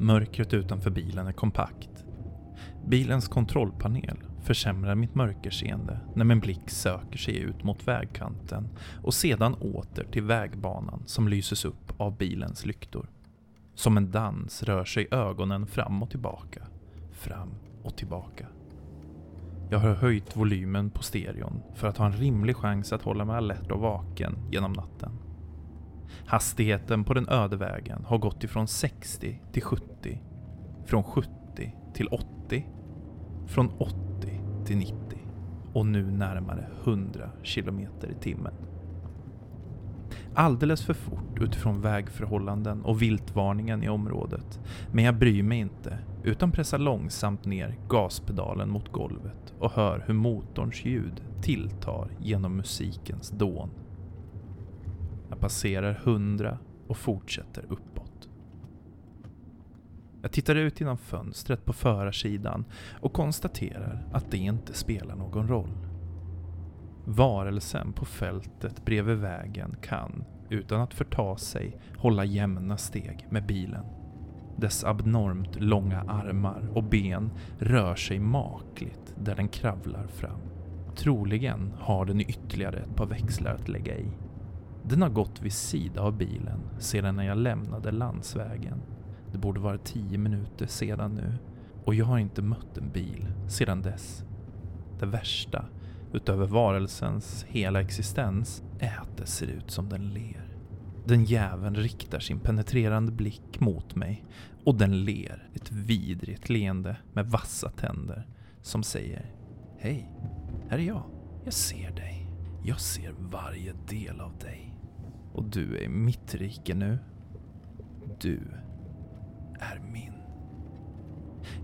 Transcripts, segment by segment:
Mörkret utanför bilen är kompakt. Bilens kontrollpanel försämrar mitt mörkerseende när min blick söker sig ut mot vägkanten och sedan åter till vägbanan som lyses upp av bilens lyktor. Som en dans rör sig ögonen fram och tillbaka, fram och tillbaka. Jag har höjt volymen på stereon för att ha en rimlig chans att hålla mig alert och vaken genom natten. Hastigheten på den öde vägen har gått ifrån 60 till 70, från 70 till 80, från 80 till 90 och nu närmare 100 km i timmen. Alldeles för fort utifrån vägförhållanden och viltvarningen i området. Men jag bryr mig inte utan pressar långsamt ner gaspedalen mot golvet och hör hur motorns ljud tilltar genom musikens dån. Jag passerar 100 och fortsätter uppåt. Jag tittar ut genom fönstret på förarsidan och konstaterar att det inte spelar någon roll. Varelsen på fältet bredvid vägen kan, utan att förta sig, hålla jämna steg med bilen. Dess abnormt långa armar och ben rör sig makligt där den kravlar fram. Troligen har den ytterligare ett par växlar att lägga i. Den har gått vid sida av bilen sedan när jag lämnade landsvägen. Det borde vara tio minuter sedan nu och jag har inte mött en bil sedan dess. Det värsta utöver varelsens hela existens är att det ser ut som den ler. Den jäveln riktar sin penetrerande blick mot mig och den ler ett vidrigt leende med vassa tänder som säger Hej, här är jag. Jag ser dig. Jag ser varje del av dig. Och du är i mitt rike nu. Du är min.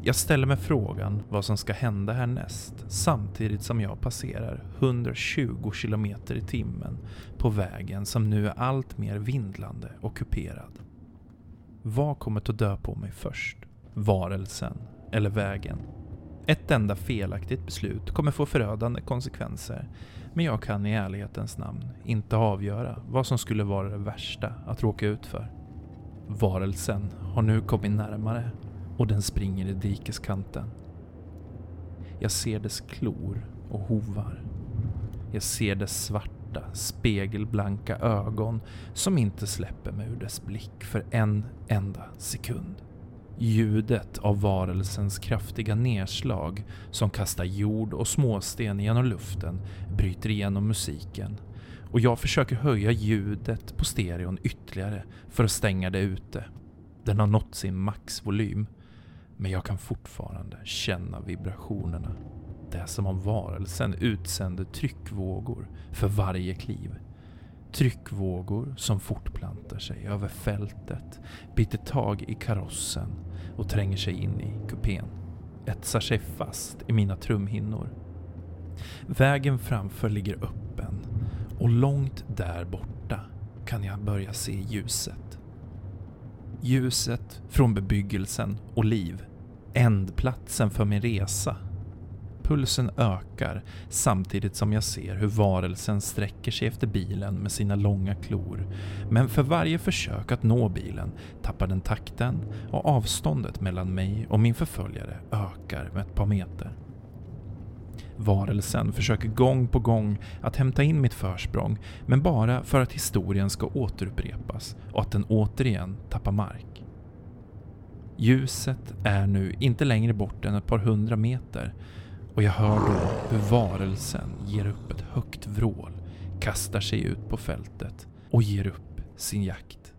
Jag ställer mig frågan vad som ska hända härnäst samtidigt som jag passerar 120 km i timmen på vägen som nu är allt mer vindlande och kuperad. Vad kommer att dö på mig först? Varelsen eller vägen? Ett enda felaktigt beslut kommer få förödande konsekvenser men jag kan i ärlighetens namn inte avgöra vad som skulle vara det värsta att råka ut för. Varelsen har nu kommit närmare och den springer i dikeskanten. Jag ser dess klor och hovar. Jag ser dess svarta, spegelblanka ögon som inte släpper mig ur dess blick för en enda sekund. Ljudet av varelsens kraftiga nedslag som kastar jord och småsten genom luften bryter igenom musiken och jag försöker höja ljudet på stereon ytterligare för att stänga det ute. Den har nått sin maxvolym men jag kan fortfarande känna vibrationerna. Det är som om varelsen utsänder tryckvågor för varje kliv. Tryckvågor som fortplantar sig över fältet, biter tag i karossen och tränger sig in i kupén. Etsar sig fast i mina trumhinnor. Vägen framför ligger öppen och långt där borta kan jag börja se ljuset. Ljuset från bebyggelsen och liv. Ändplatsen för min resa Pulsen ökar samtidigt som jag ser hur varelsen sträcker sig efter bilen med sina långa klor. Men för varje försök att nå bilen tappar den takten och avståndet mellan mig och min förföljare ökar med ett par meter. Varelsen försöker gång på gång att hämta in mitt försprång men bara för att historien ska återupprepas och att den återigen tappar mark. Ljuset är nu inte längre bort än ett par hundra meter och jag hör då hur varelsen ger upp ett högt vrål, kastar sig ut på fältet och ger upp sin jakt.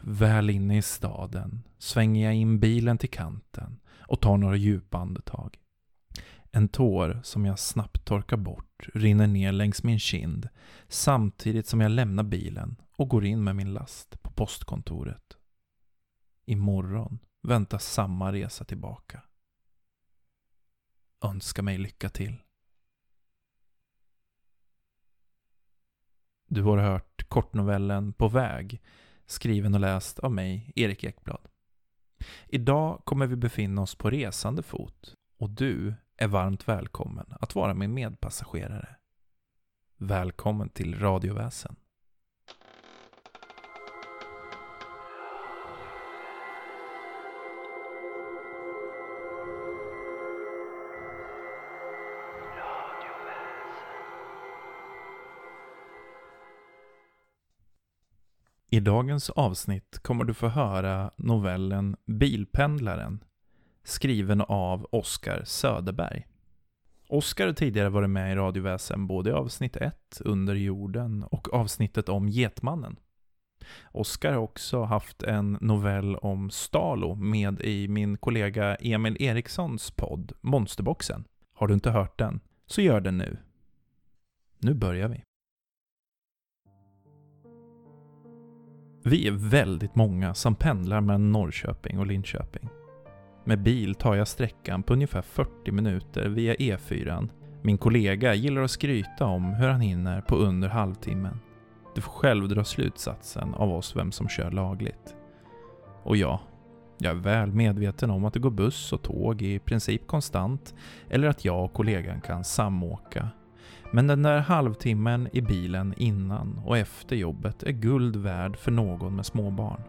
Väl inne i staden svänger jag in bilen till kanten och tar några djupa andetag. En tår som jag snabbt torkar bort rinner ner längs min kind samtidigt som jag lämnar bilen och går in med min last på postkontoret. Imorgon väntar samma resa tillbaka önska mig lycka till. Du har hört kortnovellen På väg, skriven och läst av mig, Erik Ekblad. Idag kommer vi befinna oss på resande fot och du är varmt välkommen att vara min medpassagerare. Välkommen till Radioväsen. Dagens avsnitt kommer du få höra novellen Bilpendlaren skriven av Oskar Söderberg. Oskar har tidigare varit med i radioväsen både i avsnitt 1, Under jorden, och avsnittet om Getmannen. Oskar har också haft en novell om Stalo med i min kollega Emil Erikssons podd Monsterboxen. Har du inte hört den, så gör det nu. Nu börjar vi. Vi är väldigt många som pendlar mellan Norrköping och Linköping. Med bil tar jag sträckan på ungefär 40 minuter via E4. Min kollega gillar att skryta om hur han hinner på under halvtimmen. Du får själv dra slutsatsen av oss vem som kör lagligt. Och ja, jag är väl medveten om att det går buss och tåg i princip konstant eller att jag och kollegan kan samåka. Men den där halvtimmen i bilen innan och efter jobbet är guld värd för någon med småbarn.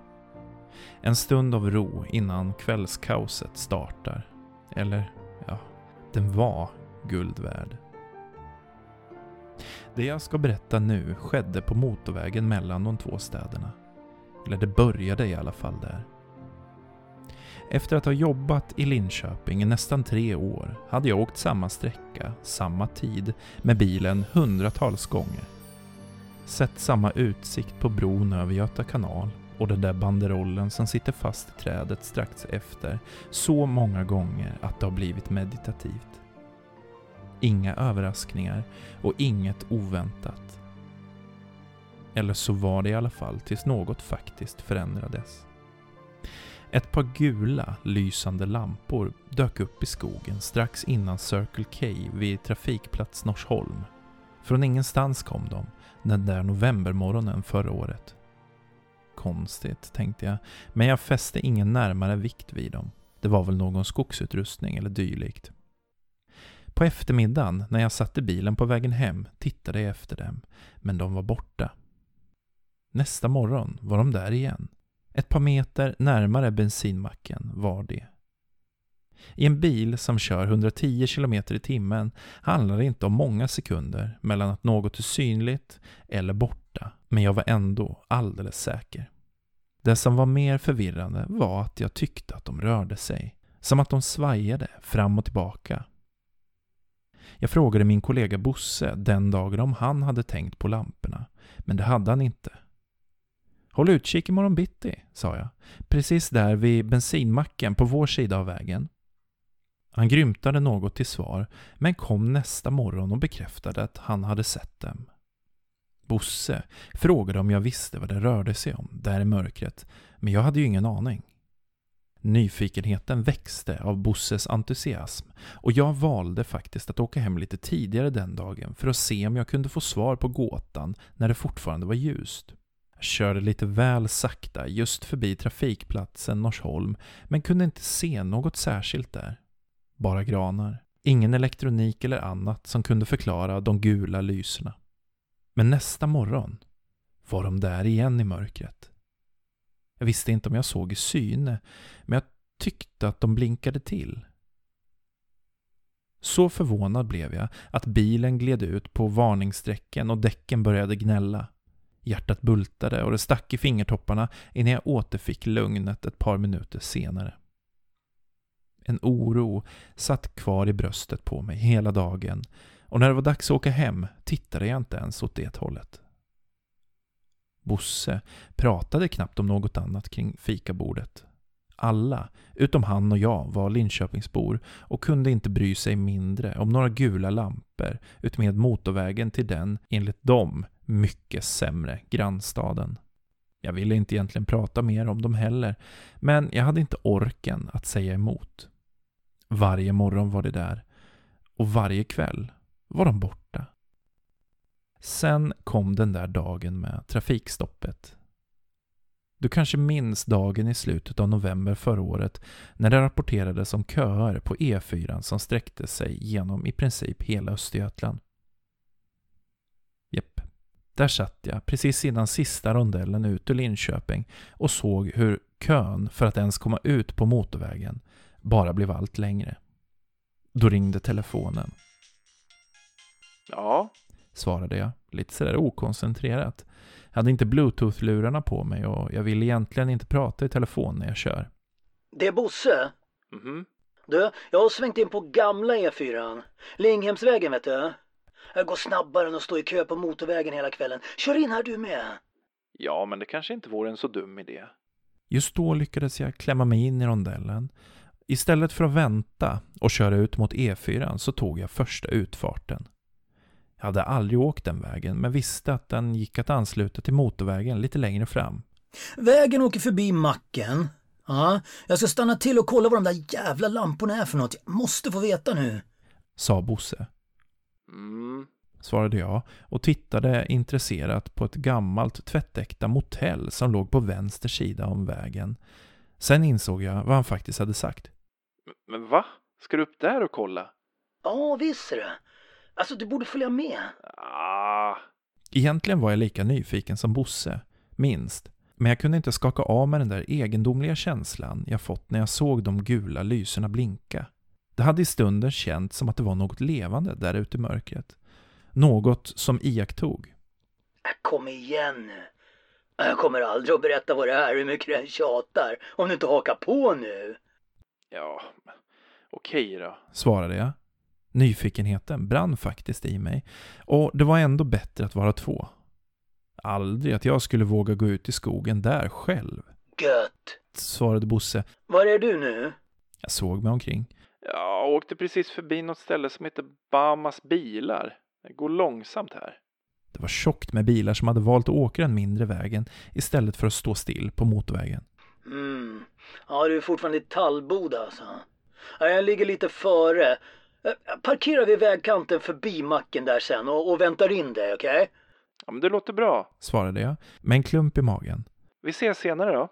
En stund av ro innan kvällskaoset startar. Eller, ja, den var guld värd. Det jag ska berätta nu skedde på motorvägen mellan de två städerna. Eller det började i alla fall där. Efter att ha jobbat i Linköping i nästan tre år hade jag åkt samma sträcka, samma tid, med bilen hundratals gånger. Sett samma utsikt på bron över Göta kanal och den där banderollen som sitter fast i trädet strax efter så många gånger att det har blivit meditativt. Inga överraskningar och inget oväntat. Eller så var det i alla fall tills något faktiskt förändrades. Ett par gula, lysande lampor dök upp i skogen strax innan Circle K vid trafikplats Norsholm. Från ingenstans kom de, den där novembermorgonen förra året. Konstigt, tänkte jag, men jag fäste ingen närmare vikt vid dem. Det var väl någon skogsutrustning eller dylikt. På eftermiddagen, när jag satte bilen på vägen hem, tittade jag efter dem, men de var borta. Nästa morgon var de där igen. Ett par meter närmare bensinmacken var det. I en bil som kör 110 km i timmen handlar det inte om många sekunder mellan att något är synligt eller borta, men jag var ändå alldeles säker. Det som var mer förvirrande var att jag tyckte att de rörde sig, som att de svajade fram och tillbaka. Jag frågade min kollega Bosse den dagen om han hade tänkt på lamporna, men det hade han inte. Håll utkik imorgon bitti, sa jag. Precis där vid bensinmacken på vår sida av vägen. Han grymtade något till svar, men kom nästa morgon och bekräftade att han hade sett dem. Bosse frågade om jag visste vad det rörde sig om där i mörkret, men jag hade ju ingen aning. Nyfikenheten växte av Bosses entusiasm och jag valde faktiskt att åka hem lite tidigare den dagen för att se om jag kunde få svar på gåtan när det fortfarande var ljust. Körde lite väl sakta just förbi trafikplatsen Norsholm men kunde inte se något särskilt där. Bara granar. Ingen elektronik eller annat som kunde förklara de gula lyserna. Men nästa morgon var de där igen i mörkret. Jag visste inte om jag såg i syne, men jag tyckte att de blinkade till. Så förvånad blev jag att bilen gled ut på varningsstrecken och däcken började gnälla. Hjärtat bultade och det stack i fingertopparna innan jag återfick lugnet ett par minuter senare. En oro satt kvar i bröstet på mig hela dagen och när det var dags att åka hem tittade jag inte ens åt det hållet. Bosse pratade knappt om något annat kring fikabordet. Alla, utom han och jag, var Linköpingsbor och kunde inte bry sig mindre om några gula lampor utmed motorvägen till den, enligt dem, mycket sämre grannstaden. Jag ville inte egentligen prata mer om dem heller, men jag hade inte orken att säga emot. Varje morgon var de där, och varje kväll var de borta. Sen kom den där dagen med trafikstoppet. Du kanske minns dagen i slutet av november förra året när det rapporterades om köer på E4 som sträckte sig genom i princip hela Östergötland. Jepp. Där satt jag precis innan sista rondellen ut ur Linköping och såg hur kön för att ens komma ut på motorvägen bara blev allt längre. Då ringde telefonen. Ja, svarade jag, lite sådär okoncentrerat. Jag hade inte bluetooth-lurarna på mig och jag ville egentligen inte prata i telefon när jag kör. Det är Bosse. Mhm. Du, jag har svängt in på gamla E4. Linghemsvägen vet du. Jag går snabbare än att stå i kö på motorvägen hela kvällen. Kör in här du med. Ja, men det kanske inte vore en så dum idé. Just då lyckades jag klämma mig in i rondellen. Istället för att vänta och köra ut mot E4 så tog jag första utfarten. Jag hade aldrig åkt den vägen men visste att den gick att ansluta till motorvägen lite längre fram. Vägen åker förbi macken. Ja, jag ska stanna till och kolla vad de där jävla lamporna är för något. Jag måste få veta nu. Sa Bosse. Mm, svarade jag och tittade intresserat på ett gammalt tvättäkta motell som låg på vänster sida om vägen. Sen insåg jag vad han faktiskt hade sagt. Men va? Ska du upp där och kolla? Ja, visst det. Alltså, du borde följa med. Ah. Egentligen var jag lika nyfiken som Bosse, minst. Men jag kunde inte skaka av mig den där egendomliga känslan jag fått när jag såg de gula lyserna blinka. Det hade i stunden känts som att det var något levande där ute i mörkret. Något som iakttog. Kom igen nu. Jag kommer aldrig att berätta vad det är hur mycket den tjatar om du inte hakar på nu. Ja, okej då, svarade jag. Nyfikenheten brann faktiskt i mig och det var ändå bättre att vara två. Aldrig att jag skulle våga gå ut i skogen där själv. Gött, svarade Bosse. Var är du nu? Jag såg mig omkring. Jag åkte precis förbi något ställe som heter Bamas bilar. Det går långsamt här. Det var tjockt med bilar som hade valt att åka den mindre vägen istället för att stå still på motorvägen. Mm. Ja, du är fortfarande i Tallboda alltså. Ja, jag ligger lite före. Eh, Parkera vid vägkanten förbi macken där sen och, och väntar in dig, okej? Okay? Ja, men det låter bra, svarade jag med en klump i magen. Vi ses senare då.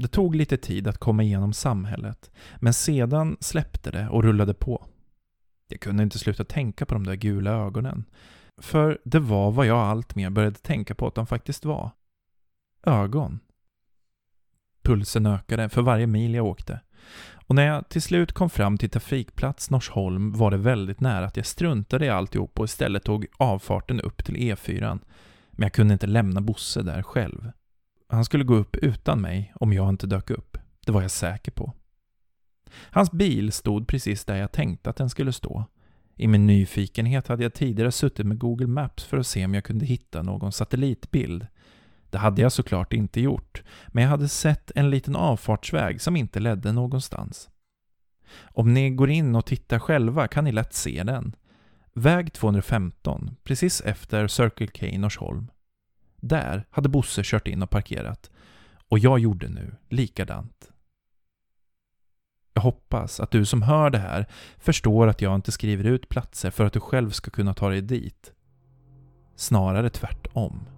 Det tog lite tid att komma igenom samhället, men sedan släppte det och rullade på. Jag kunde inte sluta tänka på de där gula ögonen. För det var vad jag allt mer började tänka på att de faktiskt var. Ögon. Pulsen ökade för varje mil jag åkte. Och när jag till slut kom fram till trafikplats Norsholm var det väldigt nära att jag struntade i alltihop och istället tog avfarten upp till E4. Men jag kunde inte lämna Bosse där själv. Han skulle gå upp utan mig om jag inte dök upp. Det var jag säker på. Hans bil stod precis där jag tänkte att den skulle stå. I min nyfikenhet hade jag tidigare suttit med Google Maps för att se om jag kunde hitta någon satellitbild. Det hade jag såklart inte gjort, men jag hade sett en liten avfartsväg som inte ledde någonstans. Om ni går in och tittar själva kan ni lätt se den. Väg 215, precis efter Circle K i Norsholm. Där hade Bosse kört in och parkerat. Och jag gjorde nu likadant. Jag hoppas att du som hör det här förstår att jag inte skriver ut platser för att du själv ska kunna ta dig dit. Snarare tvärtom.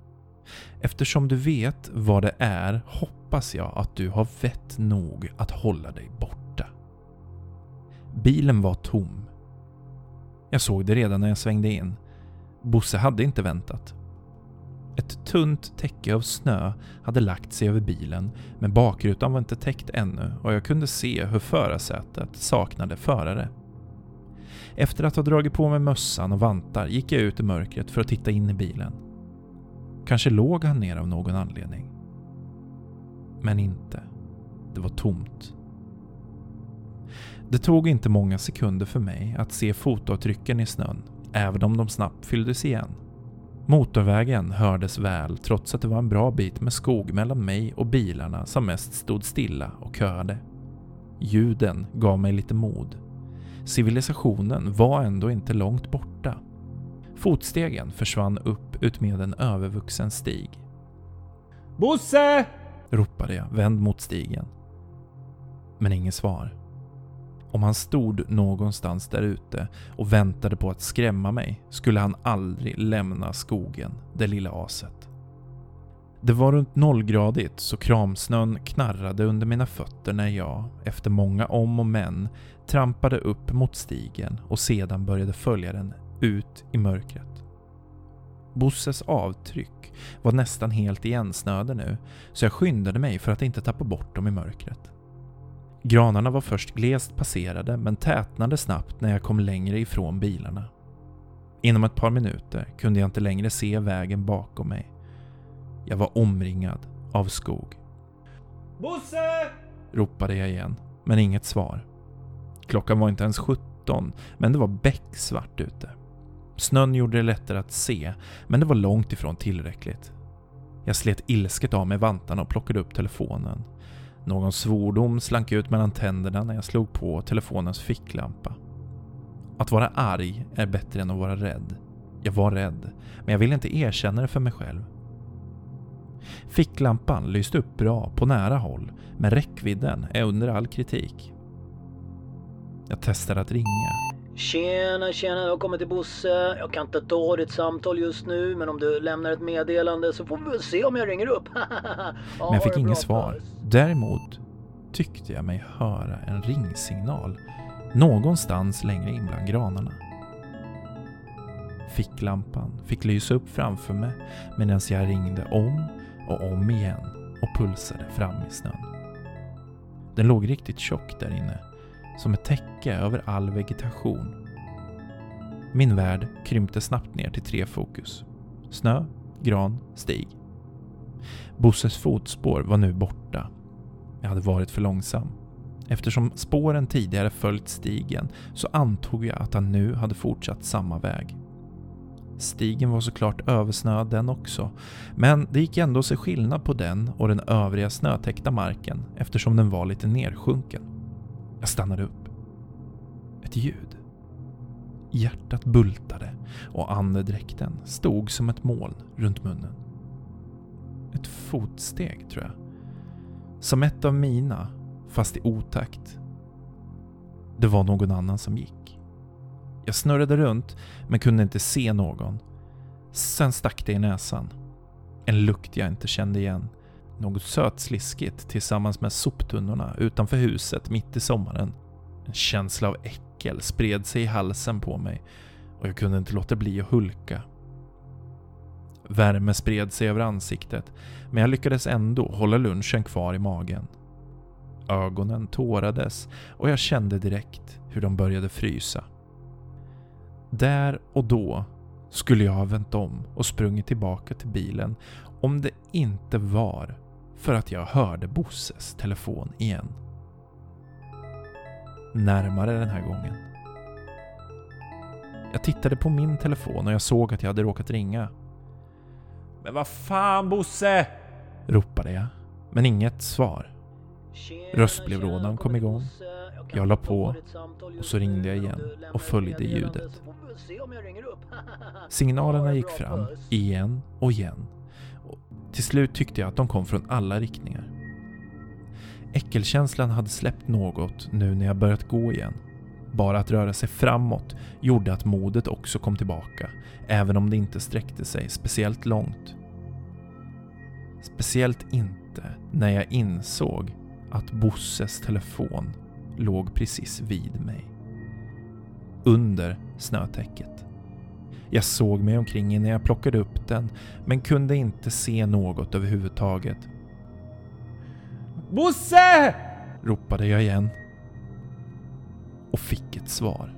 Eftersom du vet vad det är hoppas jag att du har vett nog att hålla dig borta. Bilen var tom. Jag såg det redan när jag svängde in. Bosse hade inte väntat. Ett tunt täcke av snö hade lagt sig över bilen, men bakrutan var inte täckt ännu och jag kunde se hur förarsätet saknade förare. Efter att ha dragit på mig mössan och vantar gick jag ut i mörkret för att titta in i bilen. Kanske låg han ner av någon anledning. Men inte. Det var tomt. Det tog inte många sekunder för mig att se fotavtrycken i snön, även om de snabbt fylldes igen. Motorvägen hördes väl trots att det var en bra bit med skog mellan mig och bilarna som mest stod stilla och köade. Ljuden gav mig lite mod. Civilisationen var ändå inte långt borta. Fotstegen försvann upp utmed en övervuxen stig. Bosse! ropade jag, vänd mot stigen. Men inget svar. Om han stod någonstans där ute och väntade på att skrämma mig skulle han aldrig lämna skogen, det lilla aset. Det var runt nollgradigt så kramsnön knarrade under mina fötter när jag, efter många om och men, trampade upp mot stigen och sedan började följa den ut i mörkret. Bosses avtryck var nästan helt igensnöade nu, så jag skyndade mig för att inte tappa bort dem i mörkret. Granarna var först glest passerade men tätnade snabbt när jag kom längre ifrån bilarna. Inom ett par minuter kunde jag inte längre se vägen bakom mig. Jag var omringad av skog. Bosse! Ropade jag igen, men inget svar. Klockan var inte ens 17, men det var becksvart ute. Snön gjorde det lättare att se, men det var långt ifrån tillräckligt. Jag slet ilsket av mig vantarna och plockade upp telefonen. Någon svordom slank ut mellan tänderna när jag slog på telefonens ficklampa. Att vara arg är bättre än att vara rädd. Jag var rädd, men jag ville inte erkänna det för mig själv. Ficklampan lyste upp bra på nära håll, men räckvidden är under all kritik. Jag testade att ringa. Tjena, tjena, jag kommit till Bosse. Jag kan inte ta ditt samtal just nu, men om du lämnar ett meddelande så får vi väl se om jag ringer upp. ja, Men jag fick inget svar. Däremot tyckte jag mig höra en ringsignal någonstans längre in bland granarna. Ficklampan fick lysa upp framför mig medan jag ringde om och om igen och pulsade fram i snön. Den låg riktigt tjock där inne, som ett täcke över all vegetation. Min värld krympte snabbt ner till tre fokus. Snö, gran, stig. Bosses fotspår var nu borta. Jag hade varit för långsam. Eftersom spåren tidigare följt stigen så antog jag att han nu hade fortsatt samma väg. Stigen var såklart översnöad den också, men det gick ändå att se skillnad på den och den övriga snötäckta marken eftersom den var lite nersjunken. Jag stannade upp. Ett ljud. Hjärtat bultade och andedräkten stod som ett moln runt munnen. Ett fotsteg, tror jag. Som ett av mina, fast i otakt. Det var någon annan som gick. Jag snurrade runt, men kunde inte se någon. Sen stack det i näsan. En lukt jag inte kände igen. Något sötsliskigt tillsammans med soptunnorna utanför huset mitt i sommaren. En känsla av äckel spred sig i halsen på mig och jag kunde inte låta bli att hulka. Värme spred sig över ansiktet, men jag lyckades ändå hålla lunchen kvar i magen. Ögonen tårades och jag kände direkt hur de började frysa. Där och då skulle jag ha vänt om och sprungit tillbaka till bilen om det inte var för att jag hörde Bosses telefon igen. Närmare den här gången. Jag tittade på min telefon och jag såg att jag hade råkat ringa. Men vad fan Bosse! Ropade jag, men inget svar. Röstbrevlådan kom igång. Jag la på och så ringde jag igen och följde ljudet. Signalerna gick fram igen och igen. Och till slut tyckte jag att de kom från alla riktningar. Äckelkänslan hade släppt något nu när jag börjat gå igen. Bara att röra sig framåt gjorde att modet också kom tillbaka, även om det inte sträckte sig speciellt långt. Speciellt inte när jag insåg att Bosses telefon låg precis vid mig. Under snötäcket. Jag såg mig omkring innan jag plockade upp den, men kunde inte se något överhuvudtaget. Bosse! Ropade jag igen. Och fick ett svar.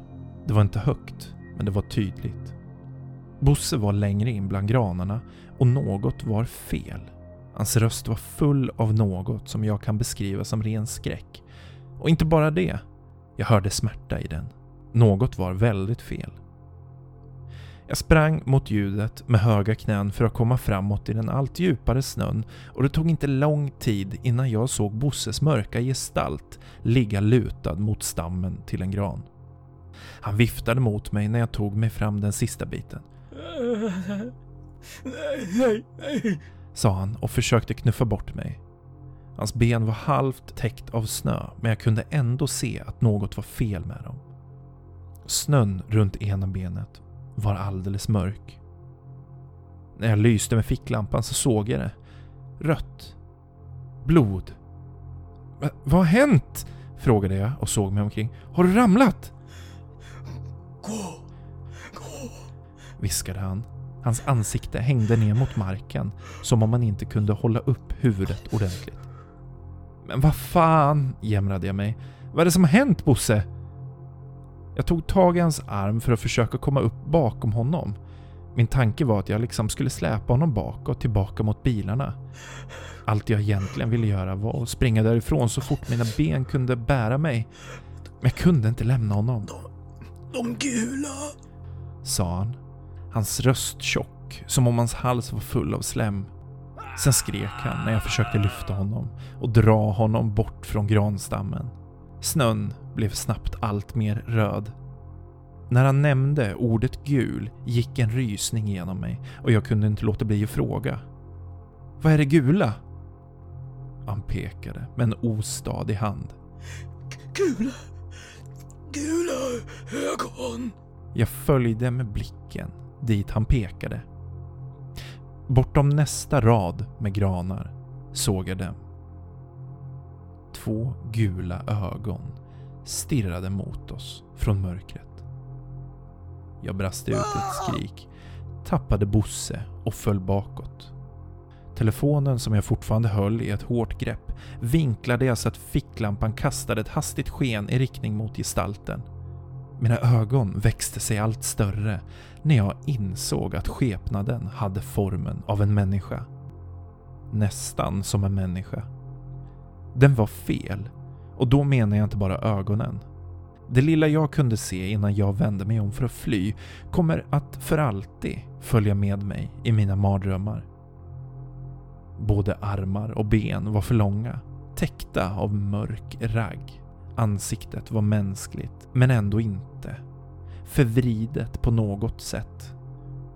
Det var inte högt, men det var tydligt. Bosse var längre in bland granarna och något var fel. Hans röst var full av något som jag kan beskriva som ren skräck. Och inte bara det. Jag hörde smärta i den. Något var väldigt fel. Jag sprang mot ljudet med höga knän för att komma framåt i den allt djupare snön och det tog inte lång tid innan jag såg Bosses mörka gestalt ligga lutad mot stammen till en gran. Han viftade mot mig när jag tog mig fram den sista biten, Nej, nej, nej. sa han och försökte knuffa bort mig. Hans ben var halvt täckt av snö, men jag kunde ändå se att något var fel med dem. Snön runt ena benet var alldeles mörk. När jag lyste med ficklampan så såg jag det. Rött. Blod. Va, vad har hänt? Frågade jag och såg mig omkring. Har du ramlat? Gå! Gå! Viskade han. Hans ansikte hängde ner mot marken som om han inte kunde hålla upp huvudet ordentligt. Men vad fan, jämrade jag mig. Vad är det som har hänt Bosse? Jag tog tag i hans arm för att försöka komma upp bakom honom. Min tanke var att jag liksom skulle släpa honom bakåt tillbaka mot bilarna. Allt jag egentligen ville göra var att springa därifrån så fort mina ben kunde bära mig. Men jag kunde inte lämna honom. De gula. sa han. Hans röst tjock, som om hans hals var full av slem. Sen skrek han när jag försökte lyfta honom och dra honom bort från granstammen. Snön blev snabbt allt mer röd. När han nämnde ordet gul gick en rysning genom mig och jag kunde inte låta bli att fråga. Vad är det gula? Han pekade med en ostadig hand. Gula. Gula ögon. Jag följde med blicken dit han pekade. Bortom nästa rad med granar såg jag dem. Två gula ögon stirrade mot oss från mörkret. Jag brast ut ett skrik, tappade Bosse och föll bakåt. Telefonen som jag fortfarande höll i ett hårt grepp vinklade jag så att ficklampan kastade ett hastigt sken i riktning mot gestalten. Mina ögon växte sig allt större när jag insåg att skepnaden hade formen av en människa. Nästan som en människa. Den var fel, och då menar jag inte bara ögonen. Det lilla jag kunde se innan jag vände mig om för att fly kommer att för alltid följa med mig i mina mardrömmar. Både armar och ben var för långa, täckta av mörk ragg. Ansiktet var mänskligt, men ändå inte. Förvridet på något sätt.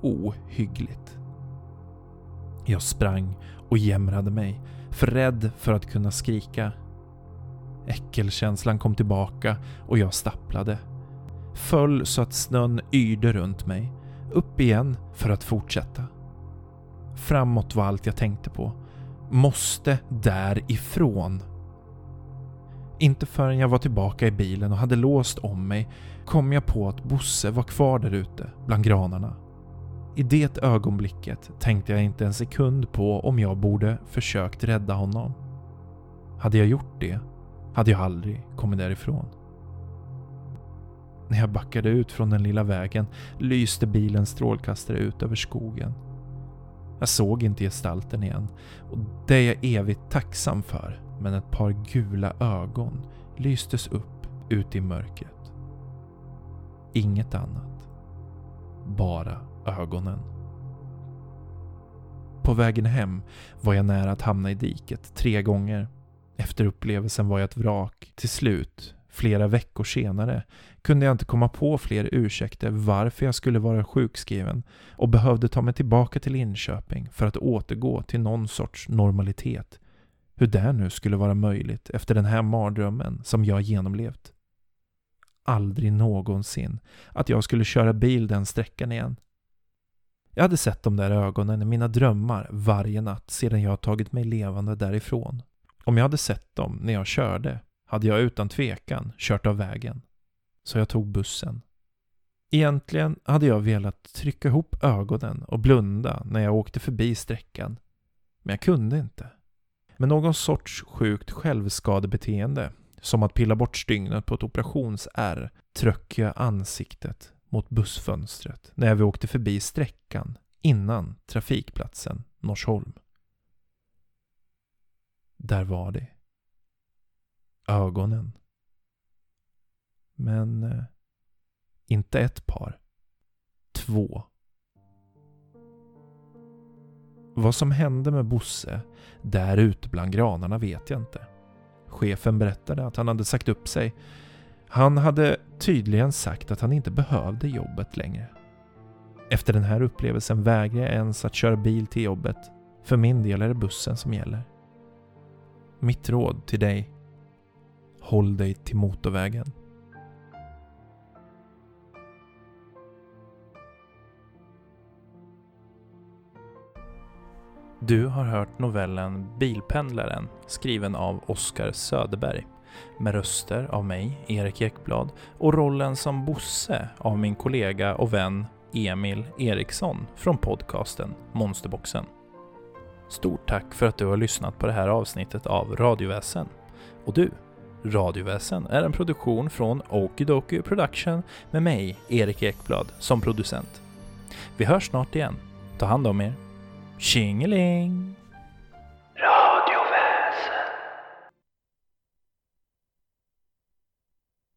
Ohyggligt. Jag sprang och jämrade mig, för rädd för att kunna skrika. Äckelkänslan kom tillbaka och jag stapplade. Föll så att snön yrde runt mig. Upp igen för att fortsätta. Framåt var allt jag tänkte på. Måste därifrån. Inte förrän jag var tillbaka i bilen och hade låst om mig kom jag på att Bosse var kvar där ute bland granarna. I det ögonblicket tänkte jag inte en sekund på om jag borde försökt rädda honom. Hade jag gjort det hade jag aldrig kommit därifrån. När jag backade ut från den lilla vägen lyste bilens strålkastare ut över skogen. Jag såg inte gestalten igen och det är jag evigt tacksam för. Men ett par gula ögon lystes upp ute i mörkret. Inget annat. Bara ögonen. På vägen hem var jag nära att hamna i diket tre gånger. Efter upplevelsen var jag ett vrak. Till slut, flera veckor senare, kunde jag inte komma på fler ursäkter varför jag skulle vara sjukskriven och behövde ta mig tillbaka till Linköping för att återgå till någon sorts normalitet. Hur det nu skulle vara möjligt efter den här mardrömmen som jag genomlevt. Aldrig någonsin att jag skulle köra bil den sträckan igen. Jag hade sett de där ögonen i mina drömmar varje natt sedan jag tagit mig levande därifrån. Om jag hade sett dem när jag körde hade jag utan tvekan kört av vägen. Så jag tog bussen. Egentligen hade jag velat trycka ihop ögonen och blunda när jag åkte förbi sträckan. Men jag kunde inte. Med någon sorts sjukt självskadebeteende, som att pilla bort stygnet på ett operationsärr, tryckte jag ansiktet mot bussfönstret när vi åkte förbi sträckan innan trafikplatsen Norsholm. Där var det. Ögonen. Men eh, inte ett par. Två. Vad som hände med Bosse där ute bland granarna vet jag inte. Chefen berättade att han hade sagt upp sig. Han hade tydligen sagt att han inte behövde jobbet längre. Efter den här upplevelsen vägrar jag ens att köra bil till jobbet. För min del är det bussen som gäller. Mitt råd till dig. Håll dig till motorvägen. Du har hört novellen Bilpendlaren skriven av Oskar Söderberg med röster av mig, Erik Ekblad och rollen som Bosse av min kollega och vän Emil Eriksson från podcasten Monsterboxen. Stort tack för att du har lyssnat på det här avsnittet av Radioväsen. Och du, Radioväsen är en produktion från Okidoki Production med mig, Erik Ekblad, som producent. Vi hörs snart igen. Ta hand om er. Tjingeling!